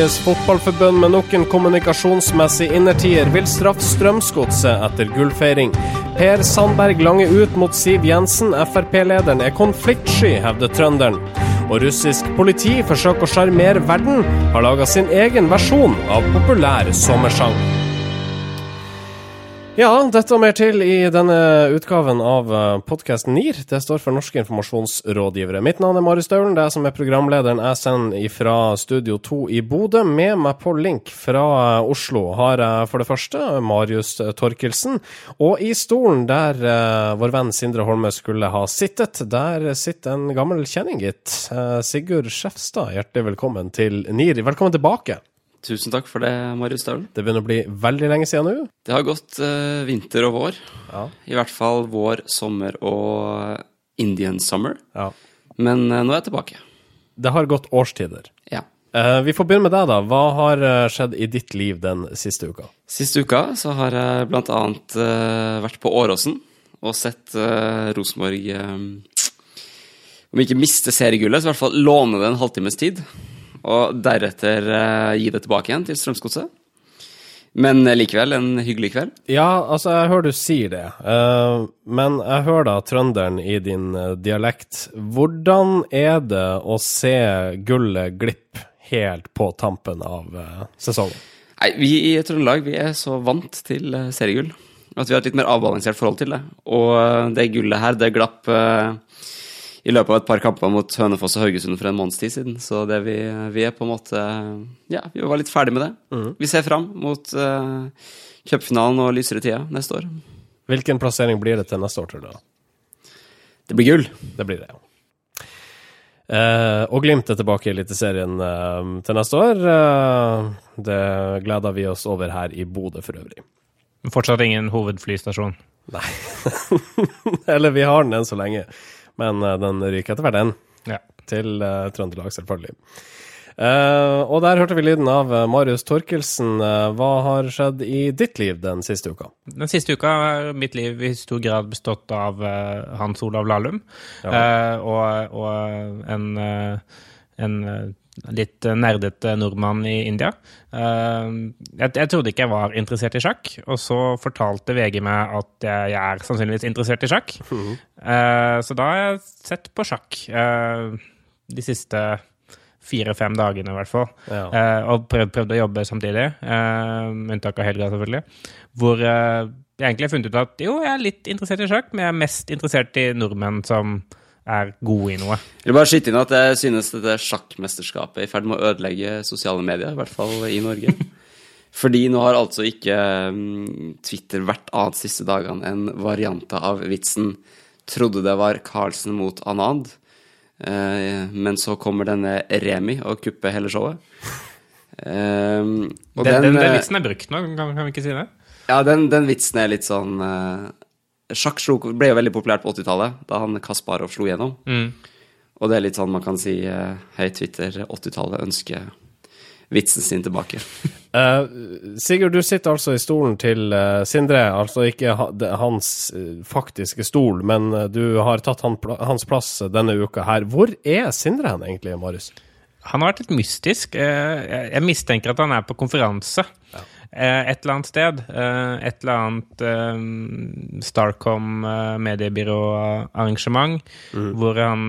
Norges Fotballforbund med nok en kommunikasjonsmessig innertier vil straffe Strømsgodset etter gullfeiring. Per Sandberg langer ut mot Siv Jensen. Frp-lederen er konfliktsky, hevder trønderen. Og russisk politi forsøker å sjarmere verden, har laga sin egen versjon av populær sommersang. Ja, dette og mer til i denne utgaven av podkasten NIR. Det står for Norske informasjonsrådgivere. Mitt navn er Marius Staulen, det er som er programlederen. Jeg sender fra Studio 2 i Bodø. Med meg på link fra Oslo har jeg for det første Marius Torkelsen. Og i stolen der vår venn Sindre Holme skulle ha sittet, der sitter en gammel kjenning, gitt. Sigurd Skjefstad, hjertelig velkommen til NIR. Velkommen tilbake. Tusen takk for det, Marius Staulen. Det begynner å bli veldig lenge siden nå? Det har gått uh, vinter og vår. Ja. I hvert fall vår, sommer og Indian summer. Ja. Men uh, nå er jeg tilbake. Det har gått årstider. Ja. Uh, vi får begynne med deg, da. Hva har skjedd i ditt liv den siste uka? Siste uka så har jeg blant annet vært på Åråsen og sett Rosenborg Om ikke miste seriegullet, så i hvert fall låne det en halvtimes tid og deretter uh, gi det tilbake igjen til Strømsgodset. Men uh, likevel en hyggelig kveld. Ja, altså, jeg hører du sier det. Uh, men jeg hører da trønderen i din dialekt. Hvordan er det å se gullet glippe helt på tampen av sesongen? Nei, vi i Trøndelag vi er så vant til seriegull at vi har et litt mer avbalansert forhold til det. Og det gullet her, det glapp i løpet av et par kamper mot Hønefoss og Haugesund for en måneds tid siden. Så det vi, vi, er på en måte Ja, vi var litt ferdig med det. Mm. Vi ser fram mot uh, cupfinalen og lysere tider neste år. Hvilken plassering blir det til neste år, tror du? Det blir gull. Det blir det, ja. Uh, og Glimt er tilbake i Eliteserien uh, til neste år. Uh, det gleder vi oss over her i Bodø for øvrig. Fortsatt ingen hovedflystasjon? Nei. Eller vi har den enn så lenge. Men uh, den ryker etter hvert, den. Ja. Til uh, Trøndelag, selvfølgelig. Uh, og der hørte vi lyden av Marius Torkelsen. hva har skjedd i ditt liv den siste uka? Den siste uka har mitt liv i stor grad bestått av Hans Olav Lahlum Ja. og, og en, en litt nerdete nordmann i India. Jeg, jeg, trodde ikke jeg var interessert i sjakk, og så fortalte VG meg at jeg, jeg er sannsynligvis interessert i sjakk. Mhm. Så da har jeg sett på sjakk de siste fire-fem dagene, i hvert fall. Ja. Og prøvd, prøvd, å jobbe samtidig, med unntak av helga, selvfølgelig. Hvor jeg egentlig har funnet ut at jo, jeg er litt interessert i sjakk, men jeg er mest interessert i nordmenn som er gode i noe. Jeg vil bare skyte inn at jeg synes dette sjakkmesterskapet er i ferd med å ødelegge sosiale medier, i hvert fall i Norge. Fordi nå har altså ikke um, Twitter hvert annet siste dagene en variant av vitsen 'Trodde det var Carlsen mot Anand', uh, men så kommer denne Remi og kupper hele showet. Um, den, den, den, den, vitsen er brukt nå, kan, kan vi ikke si det? Ja, den, den vitsen er litt sånn uh, Sjakk ble jo veldig populært på 80-tallet, da han Kasparov slo gjennom. Mm. Og det er litt sånn man kan si Hei, Twitter, 80-tallet ønsker vitsen sin tilbake. Uh, Sigurd, du sitter altså i stolen til uh, Sindre. Altså ikke ha, de, hans uh, faktiske stol, men du har tatt han, hans plass denne uka her. Hvor er Sindre hen egentlig, Marius? Han har vært litt mystisk. Jeg, jeg mistenker at han er på konferanse. Ja. Et eller annet sted. Et eller annet Starcom mediebyråarrangement, mm. hvor han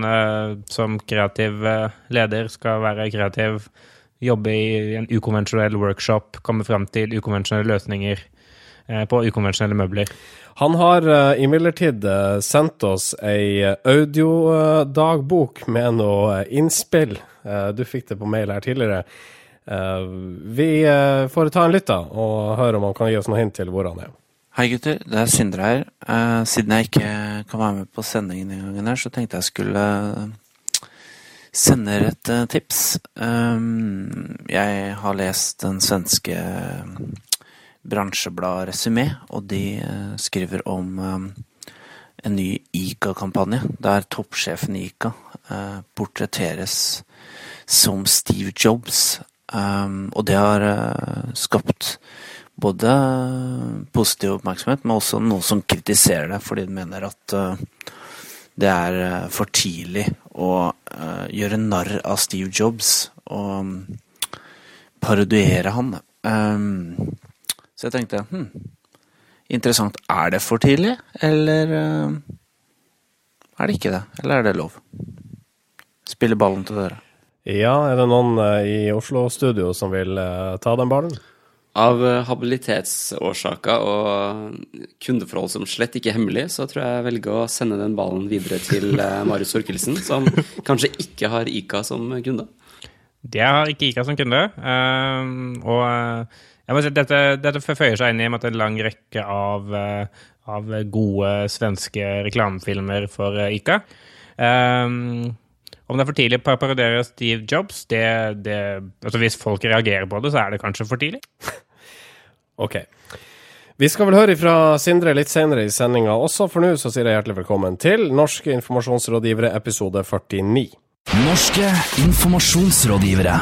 som kreativ leder skal være kreativ jobbe i en ukonvensjonell workshop, komme fram til ukonvensjonelle løsninger eh, på ukonvensjonelle møbler. Han har uh, imidlertid uh, sendt oss ei audiodagbok med noe innspill. Du fikk det på mail her tidligere. Vi får ta en lytt da, og høre om han kan gi oss noe hint til hvor han er. Hei gutter, det er Sindre her. siden jeg ikke kan være med på sendingen denne gangen her, så tenkte jeg skulle sender et uh, tips. Um, jeg har lest den svenske bransjebladet Resumé, og de skriver om en ny ICA-kampanje, der toppsjefen i ICA portretteres som Steve Jobs. Um, og det har skapt både positiv oppmerksomhet, men også noen som kritiserer det, fordi de mener at det er for tidlig å uh, gjøre narr av Steve Jobs og parodiere han. Um, så jeg tenkte hm, interessant. Er det for tidlig, eller uh, er det ikke det? Eller er det lov? Spiller ballen til dere. Ja, er det noen uh, i Oslo-studio som vil uh, ta den ballen? Av habilitetsårsaker og kundeforhold som slett ikke er hemmelig, så tror jeg jeg velger å sende den ballen videre til Marius Orkelsen, som kanskje ikke har Ica som kunde. Det har ikke Ica som kunde. Og jeg må si, dette, dette føyer seg inn i en lang rekke av, av gode svenske reklamefilmer for Ica. Um, om det er for tidlig å parodiere Steve Jobs, det, det, altså hvis folk reagerer på det, så er det kanskje for tidlig. ok. Vi skal vel høre fra Sindre litt senere i sendinga også, for nå så sier jeg hjertelig velkommen til Norske informasjonsrådgivere episode 49. Norske informasjonsrådgivere.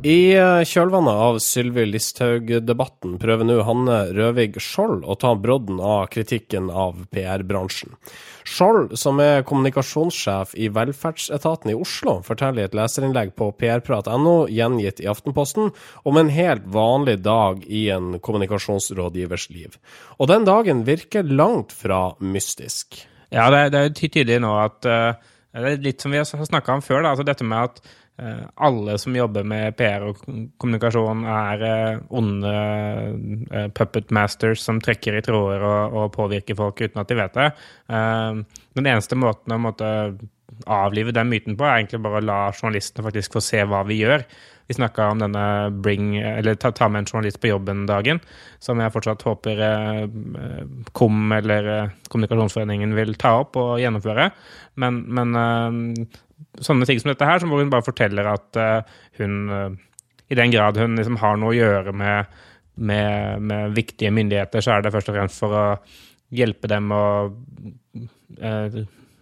I eh, kjølvannet av Sylvi Listhaug-debatten prøver nå Hanne Røvig Skjold å ta brodden av kritikken av PR-bransjen. Skjold, som er kommunikasjonssjef i velferdsetaten i Oslo, forteller i et leserinnlegg på prprat.no, gjengitt i Aftenposten, om en helt vanlig dag i en kommunikasjonsrådgivers liv. Og den dagen virker langt fra mystisk. Ja, det er, er tydelig nå at uh, Det er litt som vi har snakka om før, da, altså dette med at Eh, alle som jobber med PR og kommunikasjon, er eh, onde eh, puppet masters som trekker i tråder og, og, påvirker folk uten at de vet det. Den eneste måten å måtte avlive den myten på, er egentlig bare å la journalistene faktisk få se hva vi gjør. Vi snakka om denne bring, eller ta, ta, med en journalist på jobben-dagen, som jeg fortsatt håper eh, KOM eller eh, Kommunikasjonsforeningen vil ta opp og gjennomføre. Men, men eh, sånne ting som dette her, hvor hun bare forteller at uh, hun uh, I den grad hun liksom har noe å gjøre med, med, med, viktige myndigheter, så er det først og fremst for å hjelpe dem å uh,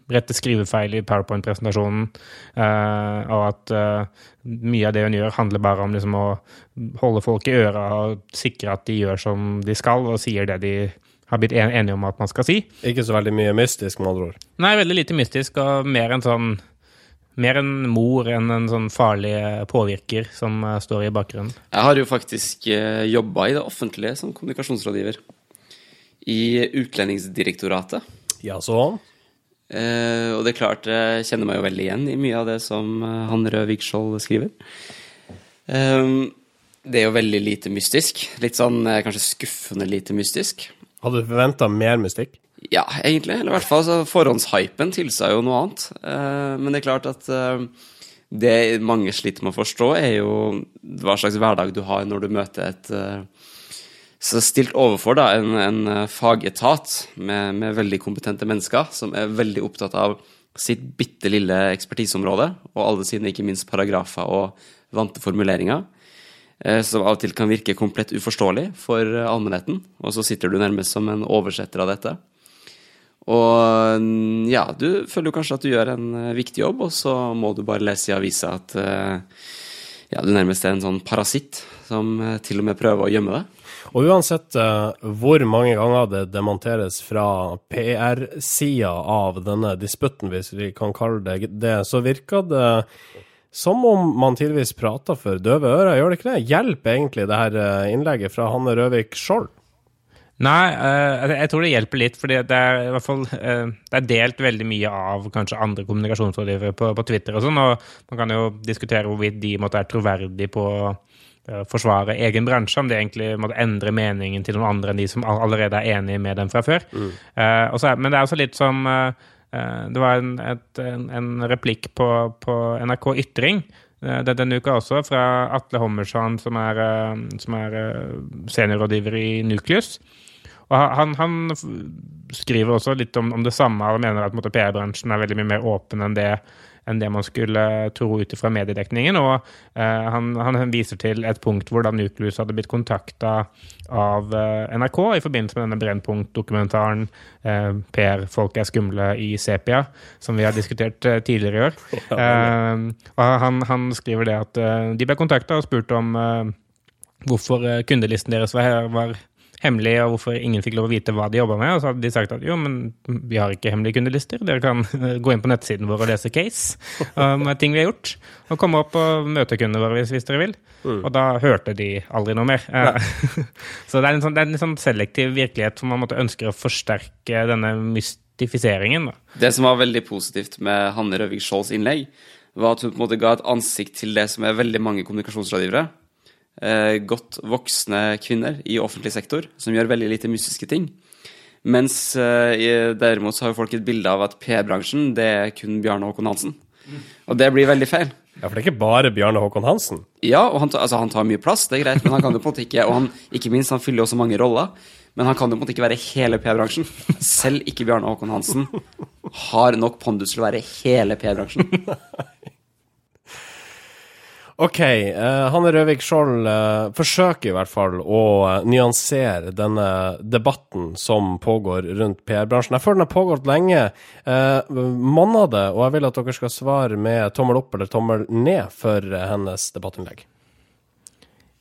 rette skrivefeil i PowerPoint-presentasjonen, og at mye av det hun gjør, handler bare om liksom, å holde folk i øra og sikre at de gjør som de skal, og sier det de har blitt enige om at man skal si. Ikke så veldig mye mystisk, med andre ord? Nei, veldig lite mystisk, og mer en sånn mer en mor enn en sånn farlig påvirker som uh, står i bakgrunnen. Jeg har jo faktisk uh, eh, jobba i det offentlige som kommunikasjonsrådgiver. I Utlendingsdirektoratet. Ja, så? Og det er klart, jeg kjenner meg jo veldig igjen i mye av det som han Røe Skjold skriver. Um, det er jo veldig lite mystisk. Litt sånn kanskje skuffende lite mystisk. Hadde du forventa mer mystikk? Ja, egentlig. Eller i hvert fall så forhåndshypen tilsa jo noe annet. Uh, men det er klart at uh, det mange sliter med å forstå, er jo hva slags hverdag du har når du møter et uh, Så stilt overfor da en, en fagetat med, med, veldig kompetente mennesker som er veldig opptatt av sitt bitte lille ekspertiseområde, og alle sine ikke minst paragrafer og vante formuleringer som av og til kan virke komplett uforståelig for allmennheten. Og så sitter du nærmest som en oversetter av dette. Og mm, ja, du føler jo kanskje at du gjør en uh, viktig jobb, og så må du bare lese i avisa at uh, ja, du nærmest er en sånn parasitt som uh, til og med prøver å gjemme deg. Og uansett hvor mange ganger det demonteres fra PR-sida av denne disputten, hvis vi kan kalle det det, så virker det som om man tidvis prater for døve ører, gjør det ikke det? Hjelper egentlig det her innlegget fra Hanne Røvik Skjold? Nei, uh, jeg tror det hjelper litt, fordi det er i hvert fall uh, det er delt veldig mye av kanskje andre kommunikasjonsrådgivere på, på, Twitter og sånn, og man kan jo diskutere hvorvidt de måtte være troverdige på å uh, forsvare egen bransje, om de egentlig måtte endre meningen til noen andre enn de som allerede er enige med dem fra før. Mm. Også, men det er også litt som Det var en, et, en, en replikk på, på NRK Ytring denne uka også, fra Atle Hommersson, som er, som er seniorrådgiver i Nucleus. Og han, han, skriver også litt om, om det samme. og mener at PR-bransjen er veldig mye mer åpen enn det, enn det man skulle tro ut fra mediedekningen. Og eh, han, han, viser til et punkt hvor da Nucleus hadde blitt kontakta av eh, NRK i forbindelse med denne Brennpunkt-dokumentaren eh, 'Per, folk er skumle i sepia', som vi har diskutert eh, tidligere i år. Eh, og han, han, skriver det at eh, de ble kontakta og spurt om hvorfor kundelisten deres var, var hemmelig, og hvorfor ingen fikk lov å vite hva de jobba med. Og så hadde de sagt at jo, men vi har ikke hemmelige kundelister. Dere kan gå inn på nettsiden vår og lese case om ting vi har gjort. Og komme opp og møte kundene våre hvis, hvis dere vil. Og da hørte de aldri noe mer. Så det er en sånn, det er en sånn selektiv virkelighet som man måtte ønsker å forsterke denne mystifiseringen. Da. Det som var veldig positivt med Hanne Røvik Skjolds innlegg, var at hun på en måte ga et ansikt til det som er veldig mange kommunikasjonsrådgivere. Eh, godt voksne kvinner i offentlig sektor som gjør veldig lite mystiske ting. Mens eh, derimot så har jo folk et bilde av at PR-bransjen, det er kun Bjarne Håkon Hansen. Og det blir veldig feil. Ja, for det er ikke bare Bjarne Håkon Hansen. Ja, og han, altså, han tar mye plass, det er greit, men han kan jo på en måte ikke Og han, ikke minst, han fyller jo så mange roller. Men han kan jo på en måte ikke være hele PR-bransjen. Selv ikke Bjarne Håkon Hansen har nok pondus til å være hele PR-bransjen. Ok, Uh, Hanne Røvik Skjold uh, forsøker i hvert fall å uh, nyansere denne debatten som pågår rundt PR-bransjen. Jeg føler den har pågått lenge. Uh, monner det, og jeg vil at dere skal svare med tommel opp eller tommel ned for hennes debattinnlegg.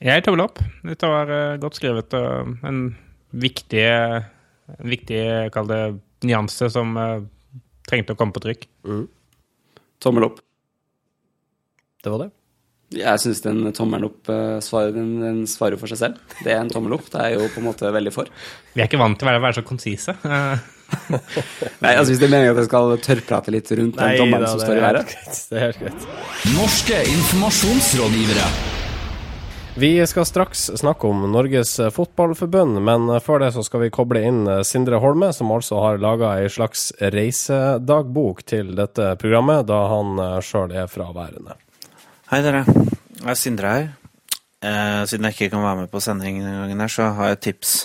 Jeg tommel opp. Dette var godt skrevet og en viktig, en viktig kall det, nyanse som trengte å komme på trykk. Tommel opp. Det var det. Jeg syns den tommelen opp eh, svarer, den, den svarer for seg selv. Det er en tommel opp. Det er jeg jo på en måte veldig for. Vi er ikke vant til å være, være så konsise. Eh, Nei, altså Hvis det er meningen at jeg skal tørrprate litt rundt den tommelen som står i været Det er helt greit. Norske informasjonsrådgivere. Vi skal straks snakke om Norges Fotballforbund, men før det så skal vi koble inn Sindre Holme, som altså har laga ei slags reisedagbok til dette programmet, da han sjøl er fraværende. Hei, dere. Jeg er Sindre her. Eh, siden jeg ikke kan være med på sending denne gangen, her, så har jeg et tips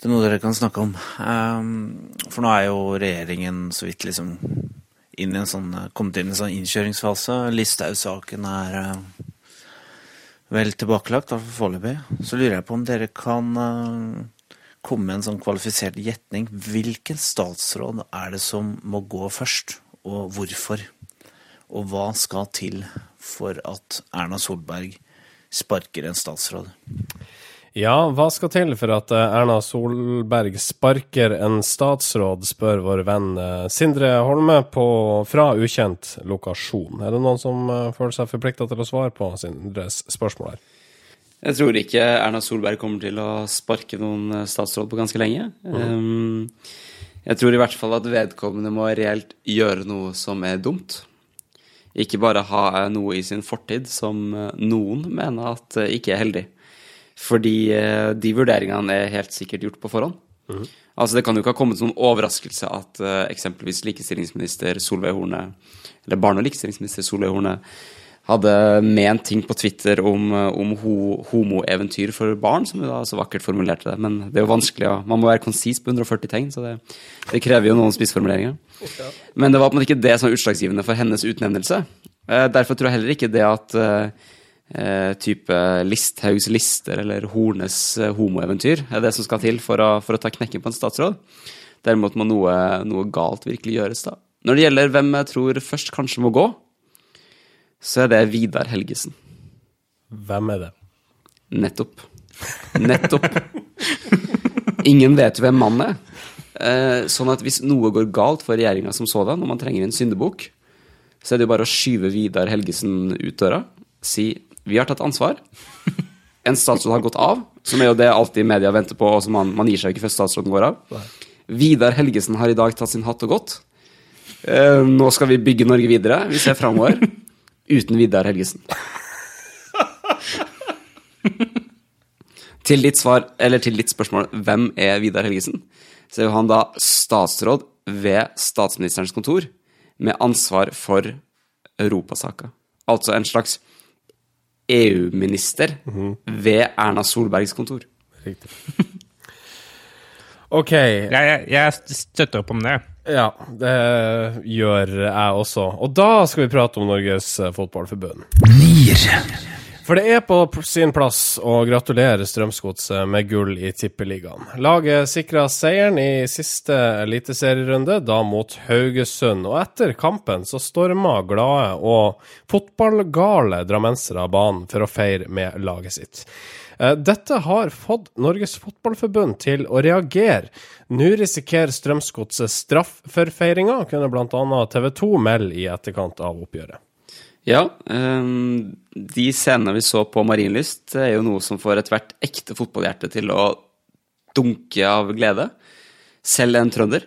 til noe dere kan snakke om. Eh, for nå er jo regjeringen så vidt liksom inn i en sånn, kommet inn i en sånn innkjøringsfase. Listhaug-saken er eh, vel tilbakelagt, i hvert fall foreløpig. Så lurer jeg på om dere kan eh, komme med en sånn kvalifisert gjetning. Hvilken statsråd er det som må gå først, og hvorfor? Og hva skal til for at Erna Solberg sparker en statsråd? Ja, hva skal til for at eh, Erna Solberg sparker en statsråd, spør vår venn eh, Sindre Holme på, fra ukjent lokasjon. Er det noen som eh, føler seg forplikta til å svare på Sindres spørsmål her? Jeg tror ikke Erna Solberg kommer til å sparke noen statsråd på ganske lenge. Um, jeg tror i hvert fall at vedkommende må reelt gjøre noe som er dumt. Ikke bare ha noe i sin fortid som eh, noen mener at eh, ikke er heldig. Fordi eh, de vurderingene er helt sikkert gjort på forhånd. Altså Det kan jo ikke ha kommet som overraskelse at eksempelvis likestillingsminister Solveig Horne, eller barne- og likestillingsminister Solveig Horne, hadde ment ting på Twitter om, eh, om ho homoeventyr for barn, som hun da så vakkert formulerte det. Men det er jo vanskelig å Man må være konsis på 140 tegn, så det, det krever jo noen spissformuleringer. Men det var på en måte ikke det som var utslagsgivende for hennes utnevnelse. Eh, derfor tror jeg heller ikke det at eh, eh, type Listhaugs lister eller Hornes homoeventyr er det som skal til for å, for å ta knekken på en statsråd. Derimot må noe, noe galt virkelig gjøres, da. Når det gjelder hvem jeg tror først kanskje må gå, så er det Vidar Helgesen. Hvem er det? Nettopp. Nettopp. Ingen vet hvem mannen er. Eh, sånn at hvis noe går galt for regjeringa som sådan, og man trenger en syndebukk, så er det jo bare å skyve Vidar Helgesen ut døra. Si vi har tatt ansvar. En statsråd har gått av, som er jo det alltid media venter på, og som man, man gir seg ikke før statsråden går av. Vidar Helgesen har i dag tatt sin hatt og gått. Eh, nå skal vi bygge Norge videre. Vi ser framover. Uten Vidar Helgesen. Til ditt svar, eller til ditt spørsmål, hvem er Vidar Helgesen? Så er jo han da statsråd ved statsministerens kontor med ansvar for europasaker. Altså en slags EU-minister ved Erna Solbergs kontor. Riktig. OK. jeg, jeg, jeg støtter opp om det. Ja, det gjør jeg også. Og da skal vi prate om Norges eh, Fotballforbund. For det er på sin plass å gratulere Strømsgodset med gull i Tippeligaen. Laget sikra seieren i siste eliteserierunde, da mot Haugesund. Og etter kampen så storma glade og fotballgale drammensere banen for å feire med laget sitt. Eh, Dette har fått Norges Fotballforbund til å reagere. Nå risikerer Strømsgodset straff for feiringa, kunne bl.a. TV 2 melde i etterkant av oppgjøret. Ja, ehm, de scenene vi så på Marienlyst, er jo noe som får ethvert ekte fotballhjerte til å dunke av glede. Selv en trønder.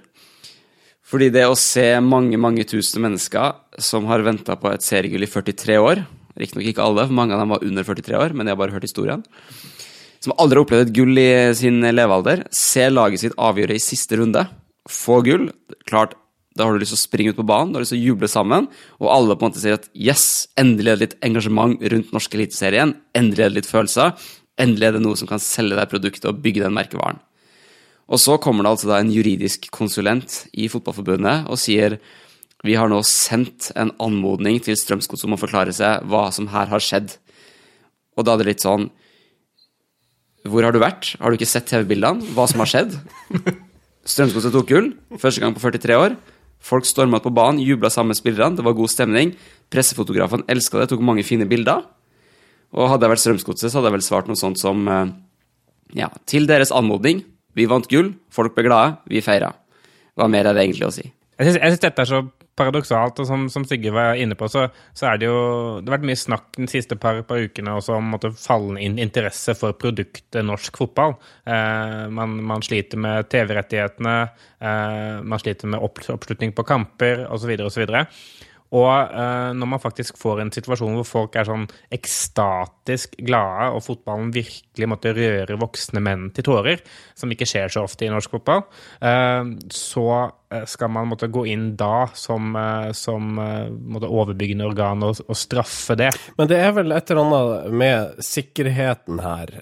Fordi det å se mange, mange tusen mennesker som har venta på et seriegull i 43 år Riktignok ikke alle, for mange av dem var under 43 år, men jeg har bare hørt historien. Som aldri har opplevd et gull i sin levealder. Se laget sitt avgjøre i siste runde. Få gull. Klart, da har du lyst til å springe ut på banen, du har lyst til å juble sammen, og alle på en måte sier at yes, endelig er det litt engasjement rundt norsk eliteserie. Endelig er det litt følelser. Endelig er det noe som kan selge deg produktet og bygge den merkevaren. Og så kommer det altså da en juridisk konsulent i Fotballforbundet og sier vi har nå sendt en anmodning til Strømsgodset om å forklare seg hva som her har skjedd. Og da er det litt sånn Hvor har du vært? Har du ikke sett TV-bildene? Hva som har skjedd? Strømsgodset tok gull. Første gang på 43 år. Folk storma på banen, jubla sammen med spillerne. Det var god stemning. Pressefotografene elska det, tok mange fine bilder. Og hadde jeg vært Strømsgodset, så hadde jeg vel svart noe sånt som eh, Ja, til deres anmodning. Vi vant gull. Folk ble glade. Vi feira. Hva mer er det egentlig å si? Jeg syns, dette er så paradoksalt, og som, som Sigurd var inne på, så, så er det jo Det har vært mye snakk de siste par, par ukene også om måtte, fallende in- interesse for produktet norsk fotball. Eh, man, man sliter med TV-rettighetene, eh, man sliter med opp, oppslutning på kamper osv. osv. Og uh, når man faktisk får en situasjon hvor folk er sånn ekstatisk glade, og fotballen virkelig måtte røre voksne menn til tårer, som ikke skjer så ofte i norsk fotball, uh, så eh, skal man måtte gå inn da som, som overbyggende organ og, og straffe det. Men det er vel et eller annet med sikkerheten her.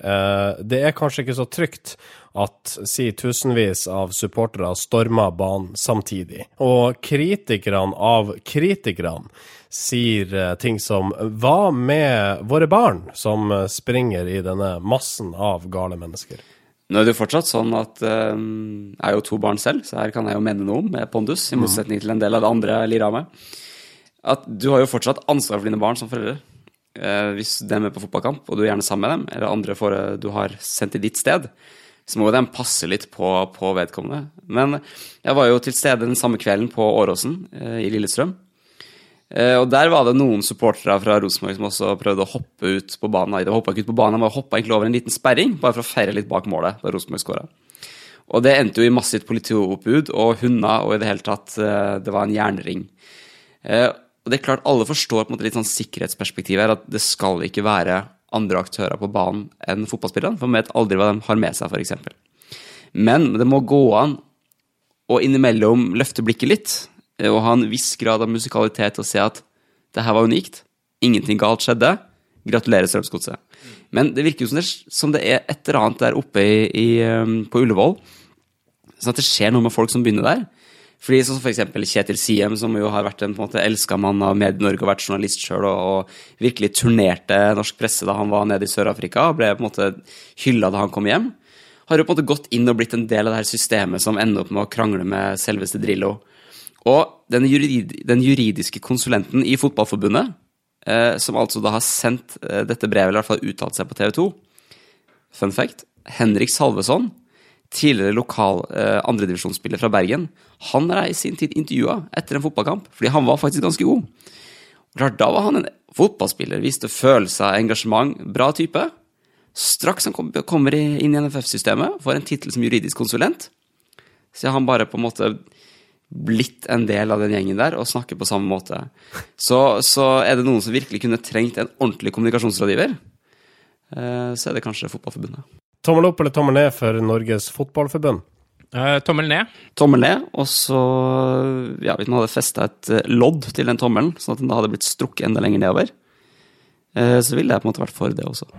Det er kanskje ikke så trygt at si tusenvis av supportere stormer banen samtidig. Og kritikerne av kritikerne sier eh, ting som Hva med våre barn som eh, springer i denne massen av gale mennesker? Nå er det jo fortsatt sånn at eh, jeg er jo to barn selv, så her kan jeg jo mene noe om med pondus, i motsetning til en del av det andre jeg lirer av meg. At du har jo fortsatt ansvar for dine barn som foreldre. Eh, hvis de er med på fotballkamp, og du er gjerne sammen med dem, eller andre for, du har sendt til ditt sted, så må jo de passe litt på, på vedkommende. Men jeg var jo til stede den samme kvelden på Åråsen eh, i Lillestrøm. Eh, og der var det noen supportere fra Rosenborg som også prøvde å hoppe ut på banen. De hoppa ikke ut på banen, de hoppa egentlig over en liten sperring, bare for å feire litt bak målet da Rosenborg skåra. Og det endte jo i massivt politioppbud og hunder, og i det hele tatt eh, Det var en jernring. Eh, og det er klart, alle forstår på en måte litt sånn sikkerhetsperspektiv her, at det skal ikke være andre aktører på banen enn fotballspillerne, for man vet aldri hva de har med seg, f.eks. Men det må gå an å innimellom løfte blikket litt, eh, og ha en viss grad av musikalitet og se at det her var unikt. Ingenting galt skjedde. Gratulerer, Strømsgodset. Men det virker jo som det, er et eller annet der oppe i, i, um, på Ullevål. Sånn at det skjer noe med folk som begynner der. Fordi sånn eksempel Kjetil Siem, som jo har vært en på en måte elska mann av Medie-Norge og vært journalist sjøl, og, og virkelig turnerte norsk presse da han var nede i Sør-Afrika, og ble på en måte hylla da han kom hjem, har jo på en måte gått inn og blitt en del av det her systemet som ender opp med å krangle med selveste Drillo. Og den, jurid, den juridiske konsulenten i Fotballforbundet, eh, som altså da har sendt eh, dette brevet, eller i hvert fall uttalt seg på TV 2, fun fact, Henrik Salveson, tidligere lokal eh, andredivisjonsspiller fra Bergen, han er i sin tid intervjua etter en fotballkamp, fordi han var faktisk ganske god. Klart, Da var han en fotballspiller, viste følelser, engasjement, bra type. Straks han kom, kommer inn i NFF-systemet, får en tittel som juridisk konsulent, så er han bare på en måte blitt en del av den gjengen der og snakker på samme måte. Så, så er det noen som virkelig kunne trengt en ordentlig kommunikasjonsrådgiver, eh, så er det kanskje Fotballforbundet. Tommel opp eller tommel ned for Norges Fotballforbund? Eh, tommel ned. tommel ned, og så ja, Hvis man hadde festa et eh, lodd til den tommelen, sånn at den da hadde blitt strukket enda lenger nedover, eh, så ville jeg på en måte vært for det også.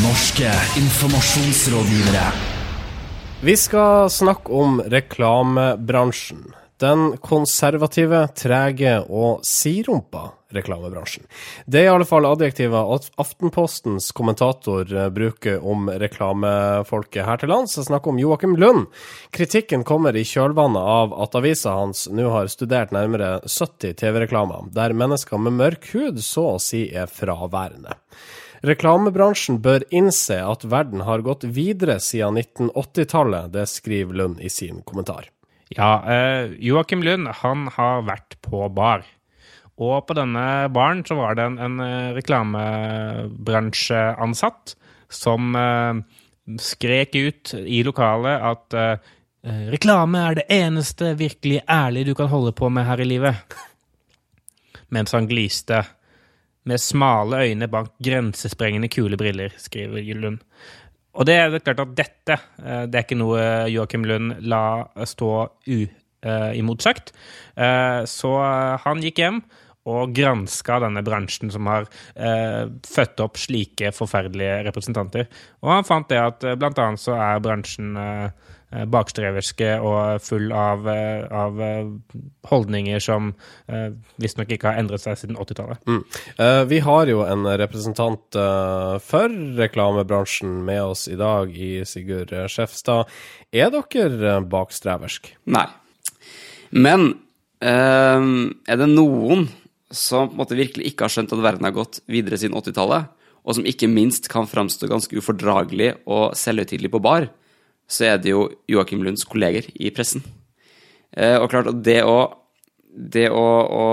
Norske informasjonsrådgivere. Vi skal snakke om reklamebransjen. Den konservative, trege og sidrumpa reklamebransjen. Det er i alle fall adjektiver at Aftenpostens kommentator eh, bruker om reklamefolket her til lands. Jeg snakker om Joakim Lund. Kritikken kommer i kjølvannet av at avisa hans nå har studert nærmere 70 TV-reklamer, der mennesker med mørk hud så å si er fraværende. Reklamebransjen bør innse at verden har gått videre siden 1980-tallet, det skriver Lund i sin kommentar. Ja, eh, Joakim Lund han har vært på bar. Og på denne baren så var det en, en eh, reklamebransjeansatt som eh, skrek ut i lokalet at reklame er det eneste virkelig ærlige du kan holde på med her i livet. Mens han gliste med smale øyne bak grensesprengende kule briller, skriver Lund. Og det er klart at dette eh, det er ikke noe Joakim Lund la stå uimotsagt. Eh, så han gikk hjem og granska denne bransjen som har eh, født opp slike forferdelige representanter. Og han fant det at blant annet så er bransjen bakstreverske og full av, av holdninger som visstnok ikke har endret seg siden 80-tallet. Mm. Vi har jo en representant for reklamebransjen med oss i dag, i Sigurd Skjefstad. Er dere bakstreversk? Nei. Men er det noen som på en måte virkelig ikke har skjønt at verden har gått videre siden 80-tallet, og som ikke minst kan framstå ganske ufordragelig og selvhøytidelig på bar, så er det jo Joakim Lunds kolleger i pressen. Eh, og klart det å, det å, å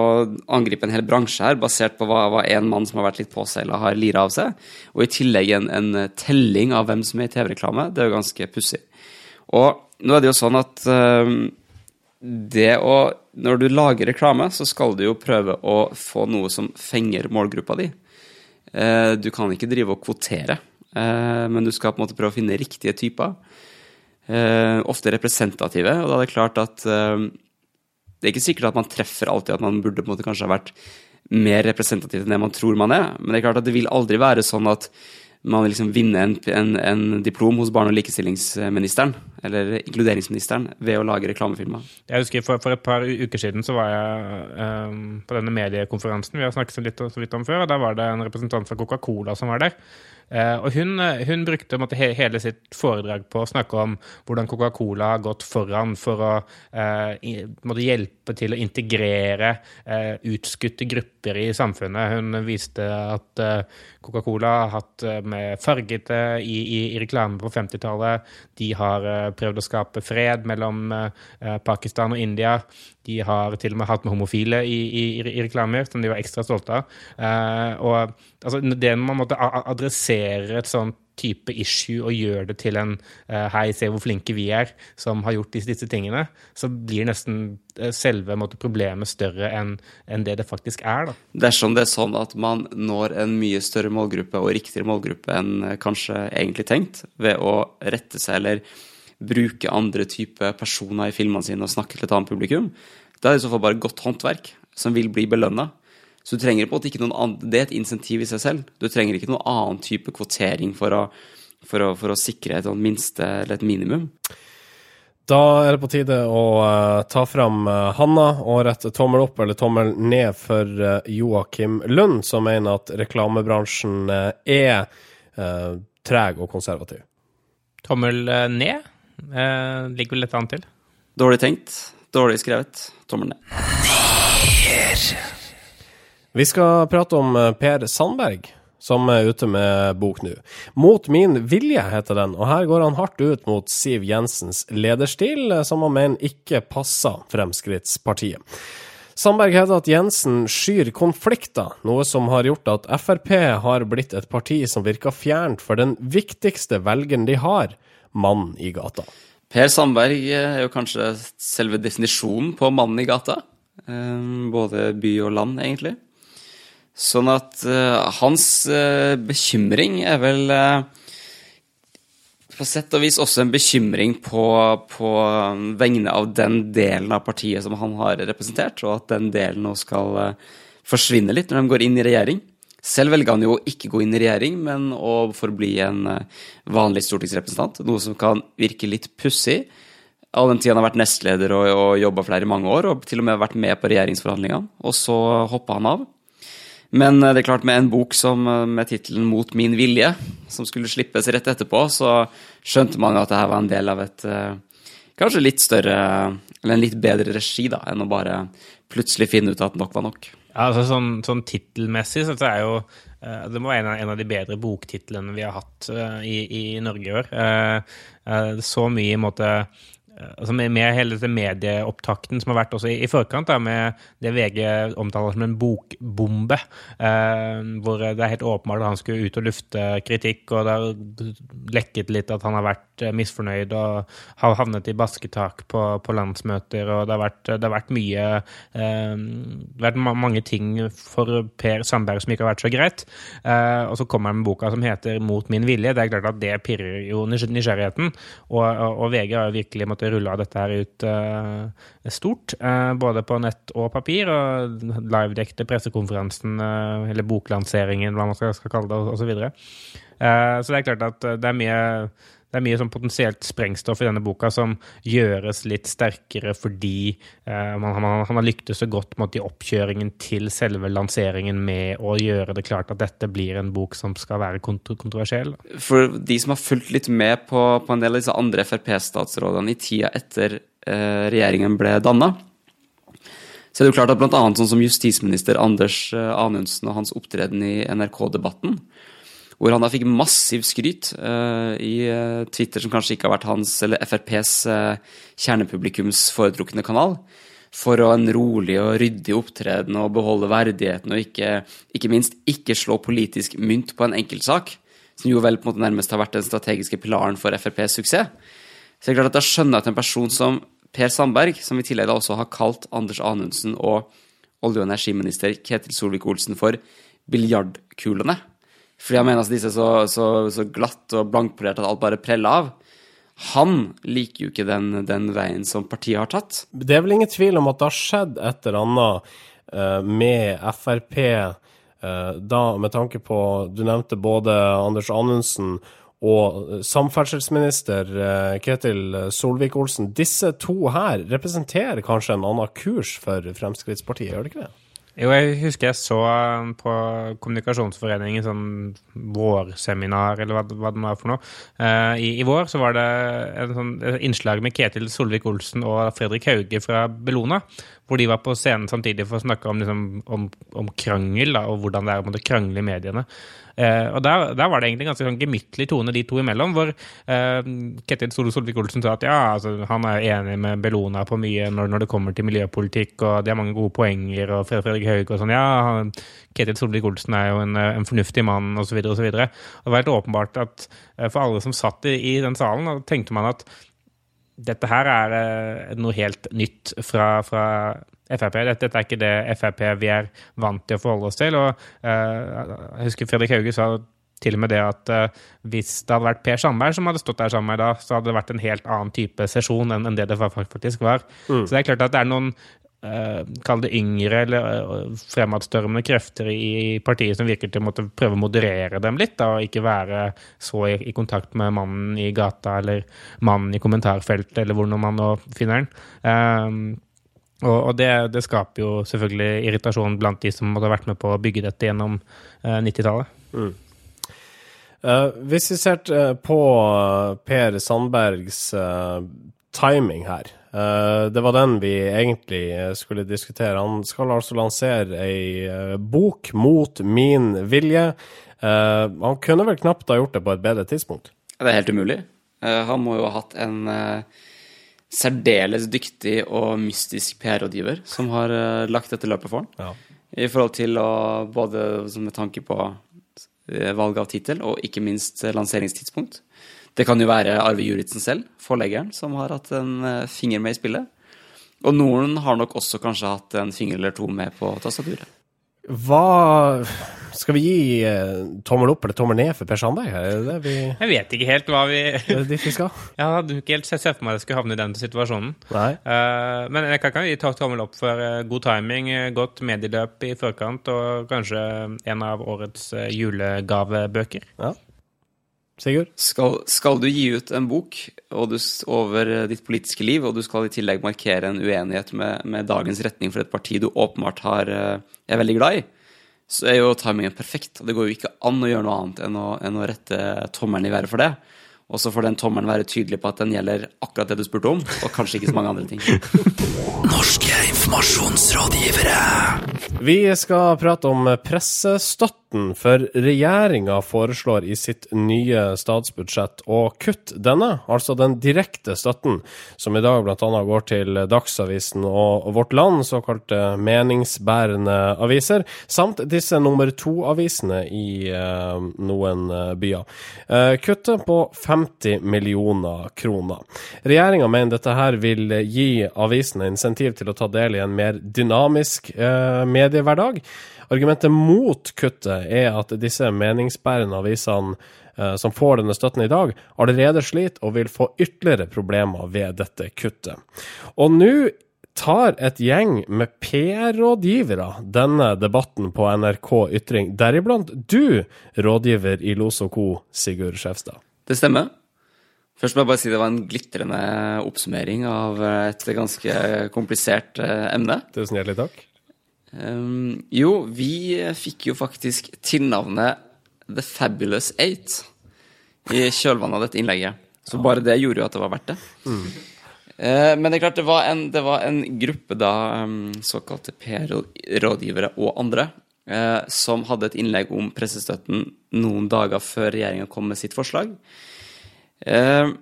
angripe en hel bransje her, basert på hva, hva en mann som har vært litt påseila, har lira av seg, og i tillegg en, en telling av hvem som er i TV-reklame, det er jo ganske pussig. Og nå er det jo sånn at uh, det å Når du lager reklame, så skal du jo prøve å få noe som fenger målgruppa di. Uh, du kan ikke drive og kvotere, men du skal på en måte prøve å finne riktige typer eh, ofte representative. Og da er det klart at eh, det er ikke sikkert at man treffer alltid at man burde på en måte kanskje ha vært mer representativ enn det man tror man er. Men det er klart at det vil aldri være sånn at man liksom vinne en, en, en diplom hos barne- og likestillingsministeren, eller inkluderingsministeren, ved å lage reklamefilmer. Jeg husker For, for et par uker siden så var jeg um, på denne mediekonferansen vi har snakket litt, så vidt om før, og der var det en representant fra Coca-Cola som var der. Uh, og hun, hun brukte måtte, hele sitt foredrag på å snakke om hvordan Coca-Cola har gått foran for å uh, måtte hjelpe til å integrere utskutte grupper i samfunnet. Hun viste at Coca-Cola har hatt med fargete i, i, i reklame på 50-tallet. De har prøvd å skape fred mellom Pakistan og India. De har til og med hatt med homofile i, i, i reklamer, som de var ekstra stolte av. Uh, og altså, det man måtte adressere et sånt type issue og gjøre det til en uh, 'hei, se hvor flinke vi er', som har gjort disse, disse tingene, så blir nesten uh, selve måtte, problemet større enn en det det faktisk er. Da. Dersom det er sånn at man når en mye større målgruppe og riktigere målgruppe enn kanskje egentlig tenkt, ved å rette seg eller bruke andre typer personer i filmene sine og snakke til et annet publikum, da er det i så fall bare godt håndverk som vil bli belønna. Så du trenger på en måte ikke noen annen, Det er et insentiv i seg selv. Du trenger ikke noen annen type kvotering for å, for å, for å sikre et minste eller et minimum. Da er det på tide å uh, ta fram uh, Hanna og rette tommel opp eller tommel ned for uh, Joakim Lund, som mener at reklamebransjen er treg og konservativ. Tommel ned? Eh, ligger vel litt an til. Dårlig tenkt, dårlig skrevet. Tommel ned. Vi skal prate om eh, Per Sandberg, som er ute med bok nå. 'Mot min vilje' heter den, og her går han hardt ut mot Siv Jensens lederstil, eh, som han mener ikke passer Fremskrittspartiet. Sandberg hevder at Jensen skyr konflikter, noe som har gjort at Frp har blitt et parti som virker fjernt for den viktigste velgeren de har, mann i gata. Per Sandberg er jo kanskje selve definisjonen på mannen i gata. Eh, både by og land, egentlig. Sånn at uh, hans bekymring er vel på sett og vis også en bekymring på, på vegne av den delen av partiet som han har representert, og at den delen nå skal forsvinne litt når de går inn i regjering. Selv velger han jo å ikke gå inn i regjering, men å forbli en eh, vanlig stortingsrepresentant. Noe som kan virke litt pussig. All den tiden han har vært nestleder og, og jobba flere i mange år, og til og med vært med på regjeringsforhandlingene. Og så hoppa han av. Men eh, det er klart, med en bok som, eh, med tittelen 'Mot min vilje', som skulle slippes rett etterpå, så skjønte man jo at dette var en del av et kanskje litt større, eller en litt bedre regi, da, enn å bare plutselig finne ut at nok var nok. Ja, altså sånn, sånn tittelmessig så er jo eh, det må være en av, de bedre boktitlene vi har hatt eh, i, i Norge i år. Eh, så mye i en måte altså med, med hele dette medieopptakten som har vært også i, i forkant, da, med det VG omtaler som en bokbombe, eh, hvor det er helt åpenbart at han skulle ut og lufte kritikk, og det har lekket litt at han har vært eh, misfornøyd og har havnet i basketak på, på landsmøter, og det har vært, det har vært mye eh, Det har vært ma- mange ting for Per Sandberg som ikke har vært så greit. Eh, og så kommer han med boka som heter 'Mot min vilje'. Det er klart at det pirrer jo nysgjerrigheten, og, og, og VG har virkelig måttet rulle rulla dette her ut eh, stort, eh, både på nett og papir, og livedekte pressekonferansen, eh, eller boklanseringen, hva man skal, skal kalle det, og så videre. Så det er klart at det er mye det er mye sånn potensielt sprengstoff i denne boka som gjøres litt sterkere fordi eh, man, man, han har lyktes så godt med i oppkjøringen til selve lanseringen med å gjøre det klart at dette blir en bok som skal være kontro kontroversiell. For de som har fulgt litt med på, på en del av disse andre Frp-statsrådene i tida etter eh, regjeringen ble danna, så er det jo klart at annet sånn som justisminister Anders eh, Anundsen og hans opptreden i NRK-debatten, hvor han da fikk massiv skryt uh, i eh, Twitter, som kanskje ikke har vært hans eller FrPs uh, kjernepublikums foretrukne kanal, for å en rolig og ryddig opptreden og beholde verdigheten, og ikke, ikke minst ikke slå politisk mynt på en enkeltsak, som jo vel på en måte nærmest har vært den strategiske pilaren for FrPs suksess. Så det er klart at da skjønner jeg at en person som Per Sandberg, som i tillegg da også har kalt Anders Anundsen og olje- og energiminister Ketil Solvik-Olsen for biljardkulene, fordi han mener at disse er så, så, så glatt og blankpolert at alt bare preller av, han liker jo ikke den, den veien som partiet har tatt. Det er vel ingen tvil om at det har skjedd et eller annet uh, med Frp, uh, da med tanke på Du nevnte både Anders Anundsen og eh, samferdselsminister eh, Ketil Solvik-Olsen. Disse to her representerer kanskje en annen kurs for Fremskrittspartiet, gjør det ikke det? Jo, jeg husker jeg så um, på Kommunikasjonsforeningen sånn vårseminar, eller hva, hva det var for noe. Uh, i, I vår så var det en sånn et innslag med Ketil Solvik-Olsen og Fredrik Hauge fra Bellona, hvor de var på scenen samtidig for å snakke om, liksom, om, om krangel, da, og hvordan det er å krangle i mediene. Eh, og der, der var det egentlig en ganske sånn gemyttlig tone de to imellom, hvor eh, Ketil Solvik-Olsen sa at ja, altså, han er enig med Bellona på mye når, når det kommer til miljøpolitikk, og de har mange gode poenger, og Fred- Fredrik Haug og sånn, ja, han, Ketil Solvik-Olsen er jo en, eh, en fornuftig mann, videre. Og det var helt åpenbart at for alle som satt i, i den salen, tenkte man at dette her er noe helt nytt fra, fra Frp. Dette, dette er ikke det Frp vi er vant til å forholde oss til. Og eh, jeg husker Fredrik Hauge sa til og med det at eh, hvis det hadde vært Per Sandberg som hadde stått der sammen med meg da, så hadde det vært en helt annen type sesjon enn, enn det det faktisk var. Så det er klart at det er noen eh, Kall det yngre eller fremadstormende krefter i partiet som virker til å måtte prøve å moderere dem litt, da, og ikke være så i, i kontakt med mannen i gata eller mannen i kommentarfeltet, eller hvor man nå finner den. Um, og, og det, det skaper jo selvfølgelig irritasjon blant de som måtte ha vært med på å bygge dette gjennom eh, 90-tallet. Eh, hvis vi ser eh, på Per Sandbergs uh, timing her uh, Det var den vi egentlig skulle diskutere. Han skal altså lansere ei bok mot min vilje. Eh, han kunne vel knapt ha gjort det på et bedre tidspunkt. Det er helt umulig. Eh, han må jo ha hatt en særdeles dyktig og mystisk PR-rådgiver som har eh, lagt dette løpet for ham. Ja. I forhold til å både med tanke på eh, valg av tittel, og ikke minst eh, lanseringstidspunkt. Det kan jo være Arve Juritzen selv, forleggeren, som har hatt en finger med i spillet. Og noen har nok også kanskje hatt en finger eller to med på tastaturet. Hva Skal vi gi eh, tommel opp eller tommel ned for Per Sandberg? Er det det vi Jeg vet ikke helt hva vi er det dit vi skal? Jeg hadde ikke helt sett for meg at jeg skulle havne i den situasjonen. Nei. Eh, men jeg kan, kan gi tommel opp for eh, god timing, eh, godt medieløp i forkant, og kanskje en av årets eh, julegavebøker. Ja. Sigurd? Skal, skal du gi ut en bok og du, s- over eh, ditt politiske liv, og du skal i tillegg markere en uenighet med, med dagens retning for et parti du åpenbart har, eh, er veldig glad i, så er jo timingen perfekt. Og det går jo ikke an å gjøre noe annet enn å, enn å rette tommelen i været for det. Og så får den tommelen være tydelig på at den gjelder akkurat det du spurte om, og kanskje ikke så mange andre ting. Norske informasjonsrådgivere. Vi skal prate om pressestøtten, for regjeringa foreslår i sitt nye statsbudsjett å kutte denne, altså den direkte støtten, som i dag bl.a. går til Dagsavisen og Vårt Land, såkalte meningsbærende aviser, samt disse nummer to-avisene i eh, noen eh, byer. Eh, kuttet på 50 millioner kroner. Regjeringa mener dette her vil gi avisene insentiv til å ta del i en mer dynamisk eh, mediehverdag. Argumentet mot kuttet er at disse meningsbærende avisene eh, som får denne støtten i dag, allerede sliter og vil få ytterligere problemer ved dette kuttet. Og nå tar et gjeng med PR-rådgivere denne debatten på NRK Ytring, deriblant du, rådgiver i Los Co, Sigurd Skjevstad. Det stemmer. Først må jeg bare si det var en glitrende oppsummering av et ganske komplisert eh, emne. Tusen hjertelig takk. Um, jo, vi fikk jo faktisk tilnavnet The Fabulous Eight i kjølvannet av dette innlegget. Så bare det gjorde jo at det var verdt det. Eh, men det er klart, det var en, det var en gruppe da, um, såkalte PR-rådgivere og andre, uh, som hadde et innlegg om pressestøtten noen dager før regjeringa kom med sitt forslag. Uh,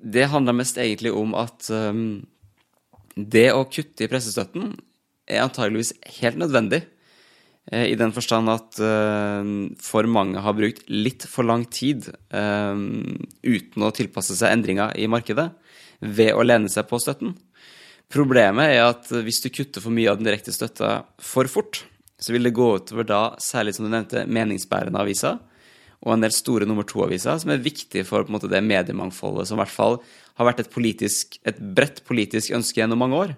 det handla mest egentlig om at um, det å kutte i pressestøtten er antageligvis helt nødvendig. eh, I den forstand at eh, for mange har brukt litt for lang tid eh, uten å tilpasse seg endringer i markedet ved å lene seg på støtten. Problemet er at hvis du kutter for mye av den direkte støtta for fort, så vil det gå utover da, særlig som du nevnte, meningsbærende aviser og en del store nummer to-aviser, som er viktige for måte, det mediemangfoldet som i hvert fall har vært et, politisk, et bredt politisk ønske gjennom mange år.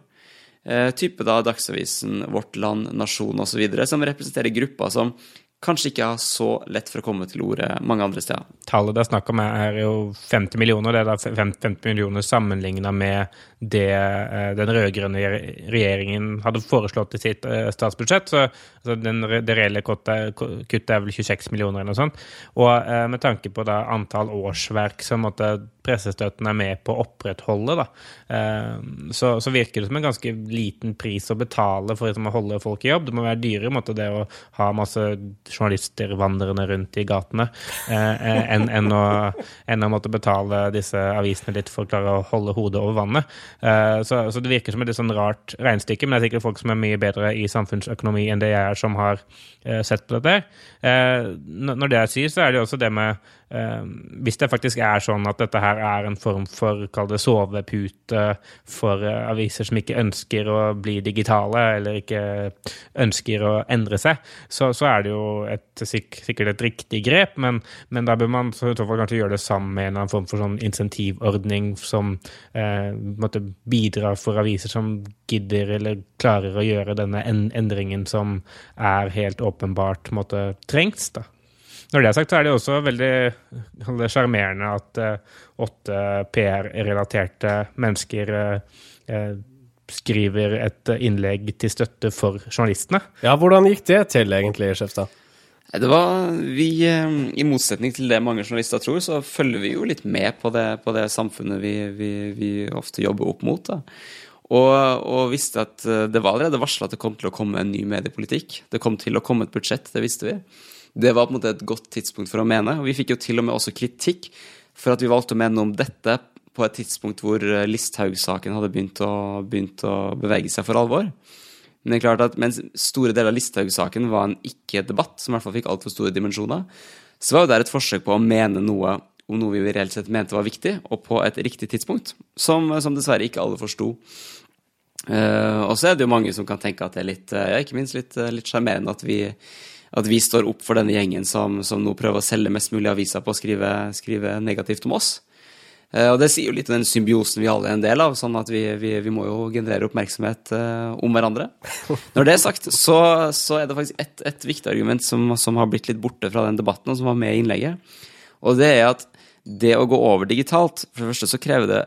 Eh, type da Dagsavisen, Vårt Land, Nasjon osv., som representerer grupper som kanskje ikke har så lett for å komme til orde mange andre steder. Tallet det er snakk om, er jo 50 millioner. Det er da fem- 50 millioner sammenligna med det eh, den rød-grønne regjeringen hadde foreslått i sitt eh, statsbudsjett. Så altså, den, det reelle kuttet, er vel 26 millioner eller noe sånt. Og eh, med tanke på da antall årsverk som måtte pressestøtten er med på å opprettholde, da, så, så virker det som en ganske liten pris å betale for liksom, å holde folk i jobb. Det må være dyrere måte, det å ha masse journalister vandrende rundt i gatene eh, eh, enn en å, en å måtte betale disse avisene litt for å klare å holde hodet over vannet. Eh, så, så det virker som et litt sånn rart regnestykke, men det er sikkert folk som er mye bedre i samfunnsøkonomi enn det jeg er, som har sett på dette. Når det er sier, så er det jo også det med Hvis det faktisk er sånn at dette her er en form for kall det sovepute for eh, aviser som ikke ønsker å bli digitale, eller ikke ønsker å endre seg, så, så er det jo et, sikk- sikkert et riktig grep, men, men da bør man så i så fall kanskje gjøre det sammen med en annen form for sånn insentivordning som eh, måtte bidra for aviser som gidder eller klarer å gjøre denne en endringen som er helt åpenbart måtte, trengs. da. Når det er sagt, så er det også veldig sjarmerende at eh, åtte PR-relaterte mennesker eh, eh, skriver et innlegg til støtte for journalistene. Ja, hvordan gikk det til egentlig, Skjefstad? Det var, vi, I motsetning til det mange journalister tror, så følger vi jo litt med på det, på det samfunnet vi, vi, vi ofte jobber opp mot. Da. Og, og visste at det var allerede varsla at det kom til å komme en ny mediepolitikk. Det kom til å komme et budsjett, det visste vi. Det var på en måte et godt tidspunkt for å mene. Og vi fikk jo til og med også kritikk for at vi valgte å mene om dette på et tidspunkt hvor eh, Listhaug-saken hadde begynt å, begynt å bevege seg for alvor. Men det er klart at mens store deler av Listhaug-saken var en ikke-debatt, som i hvert fall fikk altfor store dimensjoner, så var jo der et forsøk på å mene noe om noe vi reelt sett mente var viktig, og på et riktig tidspunkt, som, som dessverre ikke alle forsto. Uh, og så er det jo mange som kan tenke at det er litt, eh, ja, ikke minst litt sjarmerende at, vi- at vi står opp for denne gjengen som, som nå prøver å selge mest mulig aviser på å skrive, skrive negativt om oss. Eh, Og det sier jo litt om den symbiosen vi alle er en del av, sånn at vi, vi, vi må jo generere oppmerksomhet eh, om hverandre. Når det er sagt, så, så er det faktisk et, et viktig argument som, som har blitt litt borte fra den debatten, og som var med i innlegget. Og det er at det å gå over digitalt For det første så krever det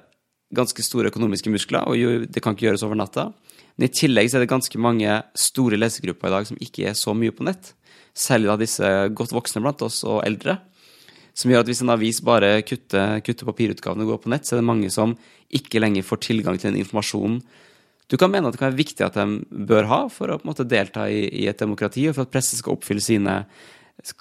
ganske store økonomiske muskler, og det kan ikke gjøres over natta. Men i tillegg så er det ganske mange store lesegrupper i dag som ikke er så mye på nett. Særlig da disse godt voksne blant oss og eldre. Som gjør at hvis en avis bare kutter, kutter papirutgavene og går på nett, så er det mange som ikke lenger får tilgang til den informasjonen du kan mene at det kan være viktig at de bør ha for å måte delta i, i et demokrati, og for at pressen skal oppfylle sine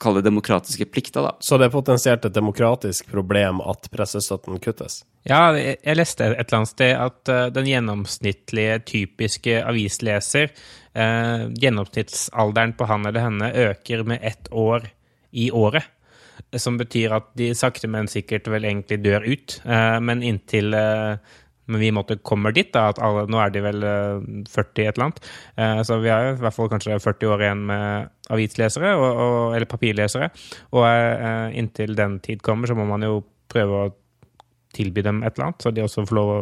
kall det demokratiske plikter. da. Så det er potensielt et demokratisk problem at pressestøtten kuttes? Ja, jeg jeg leste et eller annet sted at eh, den gjennomsnittlige, typiske avisleser, eh, gjennomsnittsalderen på han eller henne øker med ett år i året. Som betyr at de sakte, men sikkert vel egentlig dør ut. Eh, men inntil eh, men vi måtte kommer dit, da, at alle, nå er de vel eh, 40 et eller annet. Eh, så vi har i hvert fall kanskje 40 år igjen med avislesere, og, og, eller papirlesere. Og eh, inntil den tid kommer, så må man jo prøve å tilby dem et eller annet, så de også får lov å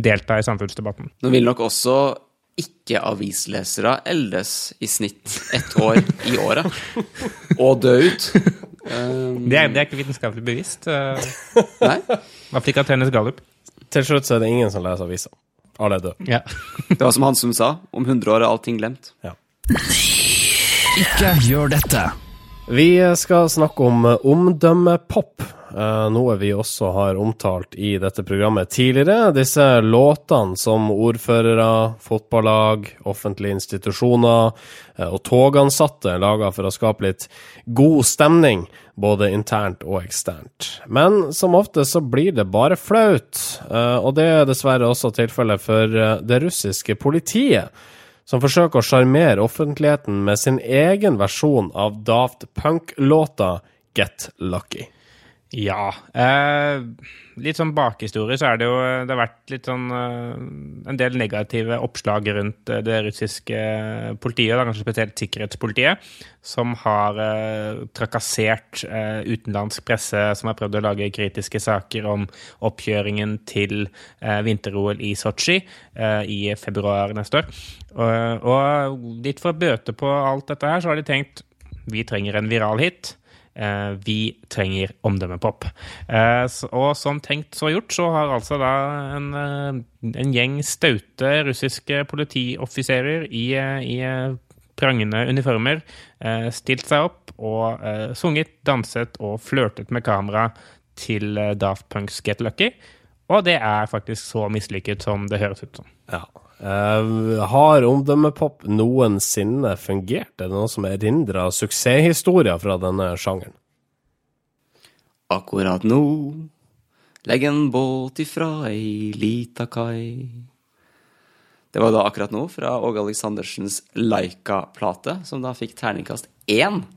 delta i samfunnsdebatten. Nå vil nok også ikke-avislesere eldes i snitt ett år i året. Og dø ut. Um, Det er, det er ikke vitenskapelig bevisst. eh, nei. I hvert fall ikke av Tennis Gallup. Til slutt så er det ingen som leser aviser. Alle er døde. Ja. Det var som han som sa, om 100 år er allting glemt. Ikke gjør dette. Vi skal snakke om omdømmepop, eh, noe vi også har omtalt i dette programmet tidligere. Disse låtene som ordførere, fotballag, offentlige institusjoner eh, og togansatte lager for å skape litt god stemning, både internt og eksternt. Men som ofte så blir det bare flaut, eh, og det er dessverre også tilfellet for det russiske politiet som forsøker å sjarmere offentligheten med sin egen versjon av Daft Punk-låta Get Lucky. Ja. Eh, litt sånn bakhistorie så er det jo Det har vært litt sånn eh, en del negative oppslag rundt eh, det russiske politiet, da, kanskje spesielt sikkerhetspolitiet, som har eh, trakassert eh, utenlandsk presse som har prøvd å lage kritiske saker om oppkjøringen til eh, vinter-OL i Sotsji eh, i februar neste år. Og, og litt for å bøte på alt dette her, så har de tenkt vi trenger en viral hit. Eh, vi trenger omdømmepop. Eh, og som tenkt så gjort, så har altså da en, eh, en gjeng staute russiske politioffiserer i, i prangende uniformer stilt seg opp og sunget, danset og flørtet med kamera til Daft Punks Get Lucky. Og det er faktisk så mislykket som det høres ut som. Ja. Eh, har omdømmepop noensinne fungert? Er det noen som erindrer suksesshistorier fra denne sjangeren? Akkurat nå legg en båt ifra ei lita kai. Det var da akkurat nå fra Åge Aleksandersens Laika-plate, som da fikk terningkast én.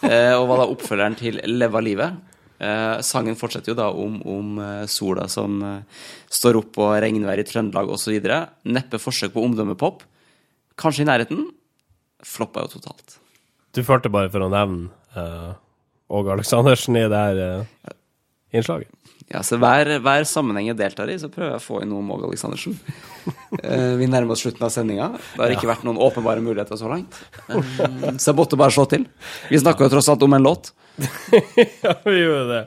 Eh, og var da oppfølgeren til Leva livet. Eh, sangen fortsetter jo da om, om eh, sola som eh, står opp og regnvær i Trøndelag osv. Neppe forsøk på omdømmepop. Kanskje i nærheten. Floppa jo totalt. Du følte bare for å nevne eh, Åge Aleksandersen i det her eh, innslaget. Ja, så hver, hver sammenheng jeg deltar i, så prøver jeg å få inn noe om Åge Aleksandersen. Eh, vi nærmer oss slutten av sendinga. Det har ikke vært noen åpenbare muligheter så langt. Eh, så jeg måtte bare slå til. Vi snakker jo tross alt om en låt. Ja, vi gjorde det.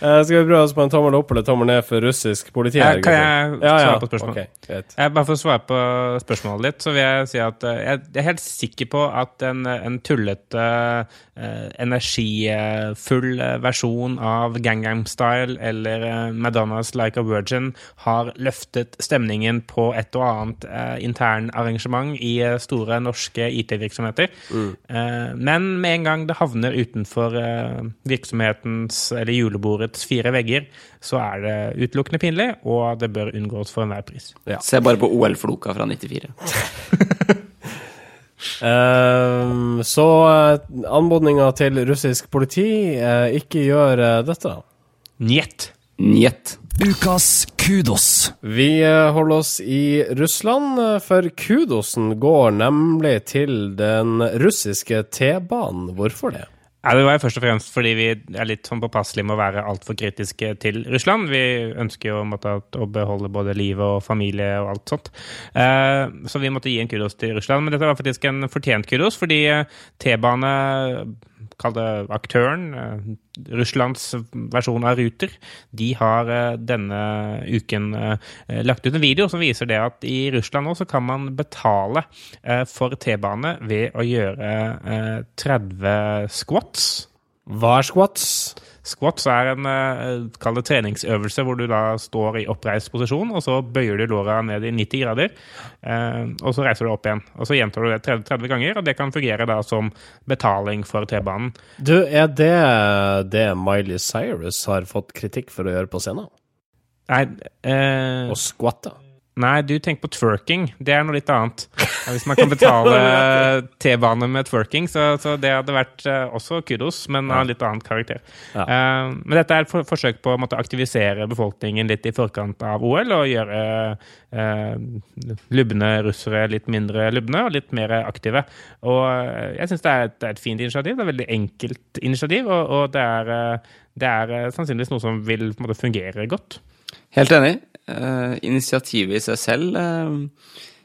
Uh, skal vi prøve oss på en tommel opp eller tommel ned for russisk politi? Eh, kan jeg svare på spørsmålet? Okay. Jeg, bare for å svare på spørsmålet ditt, så vil jeg si at uh, jeg er helt sikker på at en, en tullete, uh, energifull versjon av Gangnam Style eller Madonnas Like a Virgin har løftet stemningen på et og annet uh, internarrangement i store norske IT-virksomheter. Eh, men med en gang det havner utenfor eh, virksomhetens eller julebordets fire vegger, så er det utelukkende pinlig, og det bør unngås for enhver pris. Se bare på OL-floka fra 94. Eh, så uh, anmodninga til russisk politi, eh, ikke gjør eh, dette. Njet. Njet. Ukas kudos. Vi eh, holder oss i Russland, eh, for kudosen går nemlig til den russiske T-banen. Hvorfor det? Ja, det var jo først og fremst fordi vi er litt sånn påpasselige med å være altfor kritiske til Russland. Vi ønsker jo måtte, å beholde både livet og familie og alt sånt. Eh, så vi måtte gi en kudos til Russland. Men dette var faktisk en fortjent kudos, fordi T-bane kall det aktøren, eh, Russlands versjon av Ruter, de har eh, denne uken eh, lagt ut en video som viser det at i Russland nå så kan man betale for T-bane ved å gjøre eh, 30 squats. Hva er squats? Squats er en eh, kall det treningsøvelse hvor du da står i oppreist posisjon, og så bøyer du låra ned i 90 grader, eh, og så reiser du opp igjen. Og så gjentar du det 30, 30 ganger, og det kan fungere da som betaling for T-banen. Du, er det det Miley Cyrus har fått kritikk for å gjøre på scenen? Nei, eh, Å squatte? Nei, du tenker på twerking. Det er noe litt annet. Hvis man kan betale T-bane med twerking, så, så det hadde vært eh, også kudos, men av en litt annen karakter. Ja. Eh, men dette er et for forsøk på å måtte aktivisere befolkningen litt i forkant av OL, og gjøre eh, lubne russere litt mindre lubne og litt mer aktive. Og jeg syns det, et- det er et fint initiativ. Det er et veldig enkelt initiativ, og, og det er, det er sannsynligvis noe som vil måte fungere godt. Helt enig. Uh, initiativet i seg selv uh,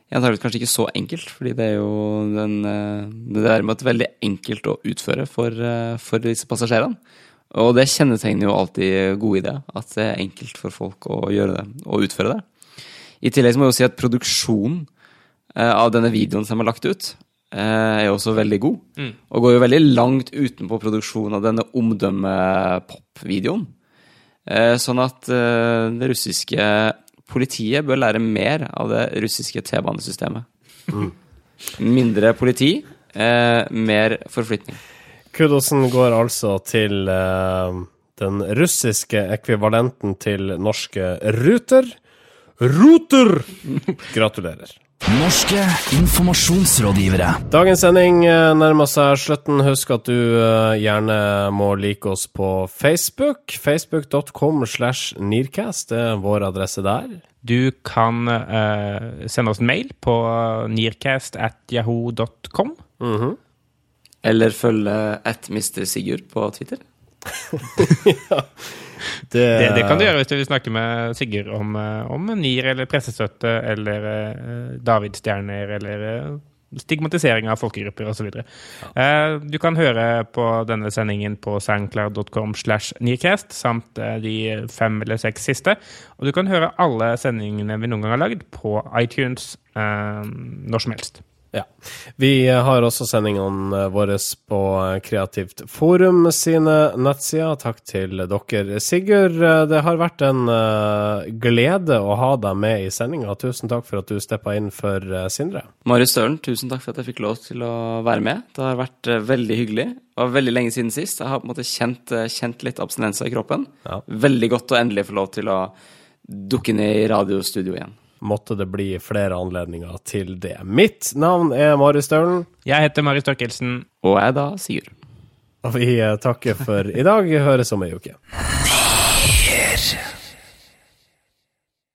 er antakeligvis kanskje ikke så enkelt, fordi det er jo den, uh, det er derimot veldig enkelt å utføre for, uh, for disse passasjerene. Og det kjennetegner jo alltid gode ideer, at det er enkelt for folk å gjøre det, og utføre det. I tillegg må jeg jo si at produksjonen eh, av denne videoen som er lagt ut, eh, er jo også veldig god. Og går jo veldig langt utenpå produksjonen av denne omdømme-pop-videoen. Eh, Sånn at eh, det russiske politiet bør lære mer av det russiske T-banesystemet. Mindre politi, eh, mer forflytning. Kudosen går altså til den russiske ekvivalenten til norske Ruter. Ruter! Gratulerer. Norske informasjonsrådgivere. Dagens sending eh, nærmer seg slutten. Husk at du eh, gjerne må like oss på Facebook. Facebook.com slash Nearcast er vår adresse der. Du kan eh, sende oss en mail på nearcast at yahoo.com. Eller følge at Mr. Sigurd på Twitter. Det, Det, det kan du gjøre hvis du vil snakke med Sigurd om, eh, om NIR eller pressestøtte eller uh, Davidstjerner eller uh, stigmatisering av folkegrupper osv. Ja. du kan høre på denne sendingen på soundcloud.com slash nearcast, samt de fem eller seks siste. Og du kan høre alle sendingene vi noen gang har lagd, på iTunes når som helst. Ja. Vi har også sendingene våre på Kreativt Forum sine nettsider. Takk til dere. Sigurd, det har vært en eh, glede å ha deg med i sendinga. Tusen takk for at du steppa inn for eh, Sindre. Marius Stølen, tusen takk for at jeg fikk lov til å være med. Det har vært eh, veldig hyggelig. Det var veldig lenge siden sist. Jeg har på en måte kjent, kjent litt abstinenser i kroppen. Ja. Veldig godt å endelig få lov til å dukke ned i radiostudio igjen. Måtte det bli flere anledninger til det. Mitt navn er Marius Staulen, Jeg heter Mari Størkelsen. Og jeg da Sigurd. og vi takker for i dag. Høres om ei uke.